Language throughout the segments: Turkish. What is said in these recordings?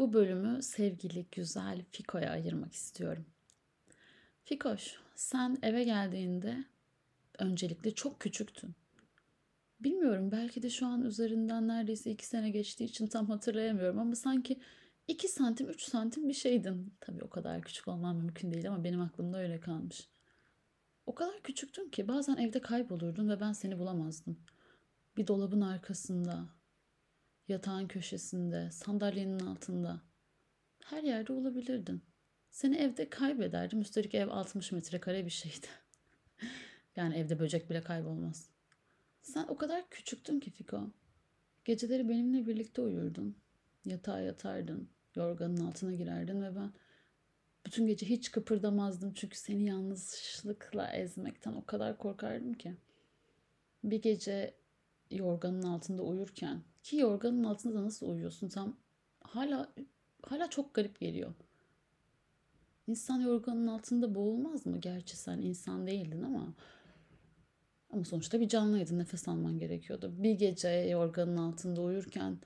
Bu bölümü sevgili güzel Fiko'ya ayırmak istiyorum. Fikoş, sen eve geldiğinde öncelikle çok küçüktün. Bilmiyorum belki de şu an üzerinden neredeyse iki sene geçtiği için tam hatırlayamıyorum ama sanki 2 santim 3 santim bir şeydin. Tabii o kadar küçük olmam mümkün değil ama benim aklımda öyle kalmış. O kadar küçüktün ki bazen evde kaybolurdun ve ben seni bulamazdım. Bir dolabın arkasında, yatağın köşesinde, sandalyenin altında. Her yerde olabilirdin. Seni evde kaybederdim. Üstelik ev 60 metrekare bir şeydi. yani evde böcek bile kaybolmaz. Sen o kadar küçüktün ki Fiko. Geceleri benimle birlikte uyurdun. Yatağa yatardın. Yorganın altına girerdin ve ben bütün gece hiç kıpırdamazdım. Çünkü seni yalnızlıkla ezmekten o kadar korkardım ki. Bir gece yorganın altında uyurken ki yorganın altında da nasıl uyuyorsun tam hala hala çok garip geliyor. İnsan yorganın altında boğulmaz mı? Gerçi sen insan değildin ama ama sonuçta bir canlıydın. Nefes alman gerekiyordu. Bir gece yorganın altında uyurken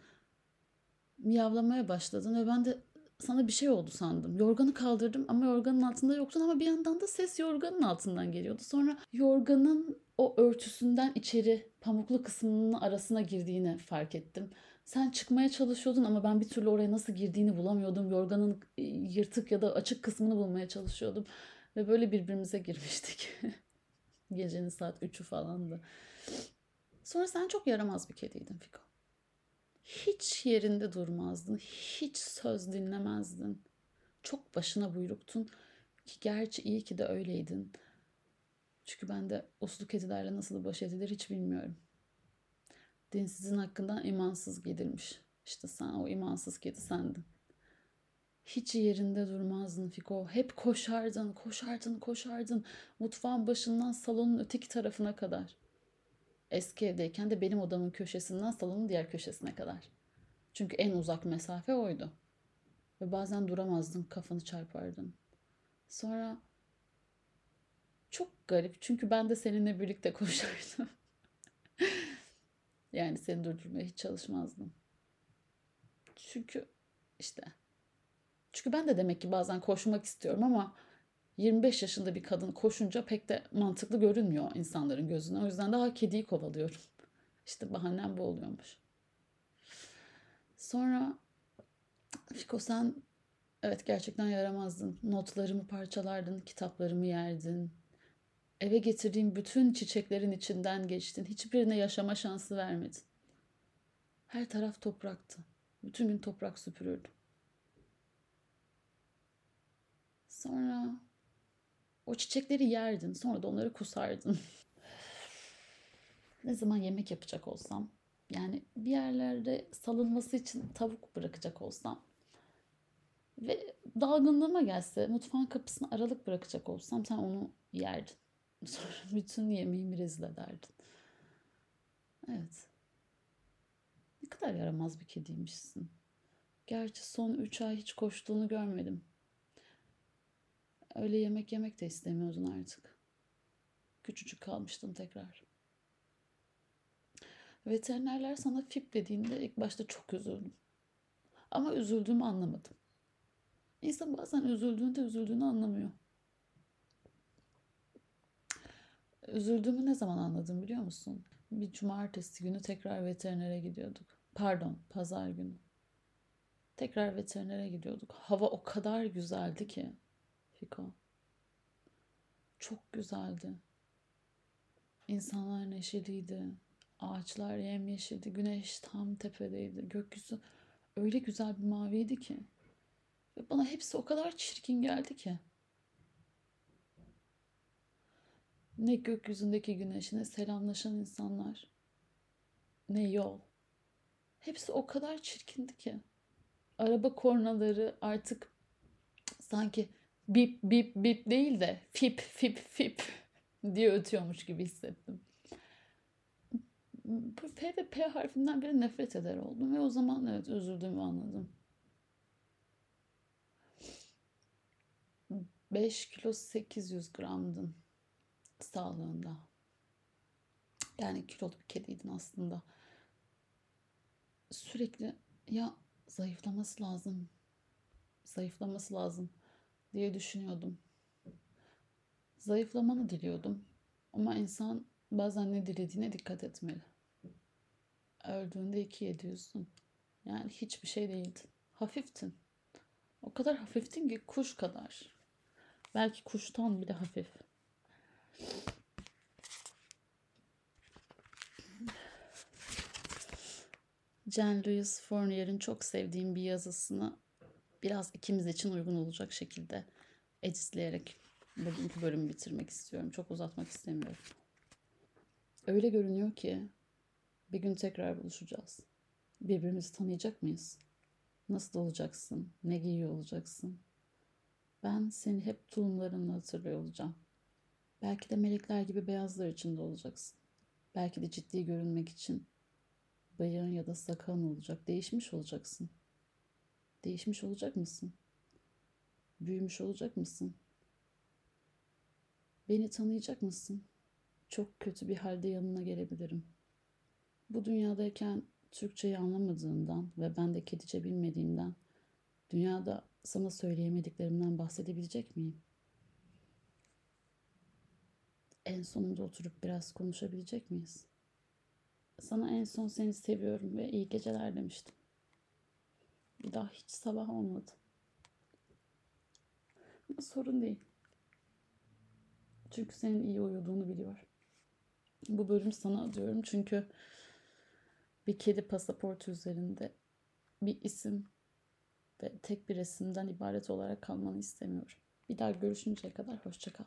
miyavlamaya başladın ve ben de sana bir şey oldu sandım. Yorganı kaldırdım ama yorganın altında yoktun ama bir yandan da ses yorganın altından geliyordu. Sonra yorganın o örtüsünden içeri pamuklu kısmının arasına girdiğini fark ettim. Sen çıkmaya çalışıyordun ama ben bir türlü oraya nasıl girdiğini bulamıyordum. Yorganın e, yırtık ya da açık kısmını bulmaya çalışıyordum. Ve böyle birbirimize girmiştik. Gecenin saat 3'ü falandı. Sonra sen çok yaramaz bir kediydin Fiko. Hiç yerinde durmazdın. Hiç söz dinlemezdin. Çok başına buyruktun. Ki gerçi iyi ki de öyleydin. Çünkü ben de uslu kedilerle nasıl baş edilir hiç bilmiyorum. Dinsizin hakkından imansız gidilmiş. İşte sen o imansız kedi sendin. Hiç yerinde durmazdın Fiko. Hep koşardın, koşardın, koşardın. Mutfağın başından salonun öteki tarafına kadar. Eski evdeyken de benim odamın köşesinden salonun diğer köşesine kadar. Çünkü en uzak mesafe oydu. Ve bazen duramazdın, kafanı çarpardın. Sonra çok garip çünkü ben de seninle birlikte koşardım. yani seni durdurmaya hiç çalışmazdım. Çünkü işte çünkü ben de demek ki bazen koşmak istiyorum ama 25 yaşında bir kadın koşunca pek de mantıklı görünmüyor insanların gözüne. O yüzden daha kediyi kovalıyorum. İşte bahanem bu oluyormuş. Sonra Fiko sen evet gerçekten yaramazdın. Notlarımı parçalardın, kitaplarımı yerdin. Eve getirdiğim bütün çiçeklerin içinden geçtin. Hiçbirine yaşama şansı vermedin. Her taraf topraktı. Bütün gün toprak süpürürdüm. Sonra o çiçekleri yerdin. Sonra da onları kusardın. ne zaman yemek yapacak olsam yani bir yerlerde salınması için tavuk bırakacak olsam ve dalgınlığıma gelse mutfağın kapısına aralık bırakacak olsam sen onu yerdin. Sonra bütün yemeğimi rezil ederdin. Evet. Ne kadar yaramaz bir kediymişsin. Gerçi son üç ay hiç koştuğunu görmedim. Öyle yemek yemek de istemiyordun artık. Küçücük kalmıştın tekrar. Veterinerler sana fip dediğinde ilk başta çok üzüldüm. Ama üzüldüğümü anlamadım. İnsan bazen üzüldüğünde üzüldüğünü anlamıyor. Üzüldüğümü ne zaman anladım biliyor musun? Bir cumartesi günü tekrar veterinere gidiyorduk. Pardon, pazar günü. Tekrar veterinere gidiyorduk. Hava o kadar güzeldi ki. Fiko. Çok güzeldi. İnsanlar neşeliydi. Ağaçlar yemyeşildi. Güneş tam tepedeydi. Gökyüzü öyle güzel bir maviydi ki. Ve bana hepsi o kadar çirkin geldi ki. Ne gökyüzündeki güneşine selamlaşan insanlar. Ne yol. Hepsi o kadar çirkindi ki. Araba kornaları artık sanki bip bip bip değil de fip fip fip diye ötüyormuş gibi hissettim. P ve P harfinden beri nefret eder oldum ve o zaman evet üzüldüğümü anladım. 5 kilo 800 gramdın sağlığında. Yani kilolu bir kediydin aslında. Sürekli ya zayıflaması lazım zayıflaması lazım diye düşünüyordum. Zayıflamanı diliyordum. Ama insan bazen ne dilediğine dikkat etmeli. Öldüğünde iki yedi yüzdün. Yani hiçbir şey değildin. Hafiftin. O kadar hafiftin ki kuş kadar. Belki kuştan bile hafif. Jean-Louis Fournier'in çok sevdiğim bir yazısını biraz ikimiz için uygun olacak şekilde editleyerek bugünkü bölümü bitirmek istiyorum. Çok uzatmak istemiyorum. Öyle görünüyor ki bir gün tekrar buluşacağız. Birbirimizi tanıyacak mıyız? Nasıl olacaksın? Ne giyiyor olacaksın? Ben seni hep tulumlarınla hatırlıyor olacağım. Belki de melekler gibi beyazlar içinde olacaksın. Belki de ciddi görünmek için bıyığın ya da sakalın olacak. Değişmiş olacaksın. Değişmiş olacak mısın? Büyümüş olacak mısın? Beni tanıyacak mısın? Çok kötü bir halde yanına gelebilirim. Bu dünyadayken Türkçeyi anlamadığından ve ben de kedice bilmediğimden dünyada sana söyleyemediklerimden bahsedebilecek miyim? En sonunda oturup biraz konuşabilecek miyiz? Sana en son seni seviyorum ve iyi geceler demiştim. Daha hiç sabah olmadı. Ama sorun değil. Çünkü senin iyi uyuduğunu biliyor. Bu bölüm sana adıyorum çünkü bir kedi pasaportu üzerinde bir isim ve tek bir resimden ibaret olarak kalmanı istemiyorum. Bir daha görüşünceye kadar hoşça kal.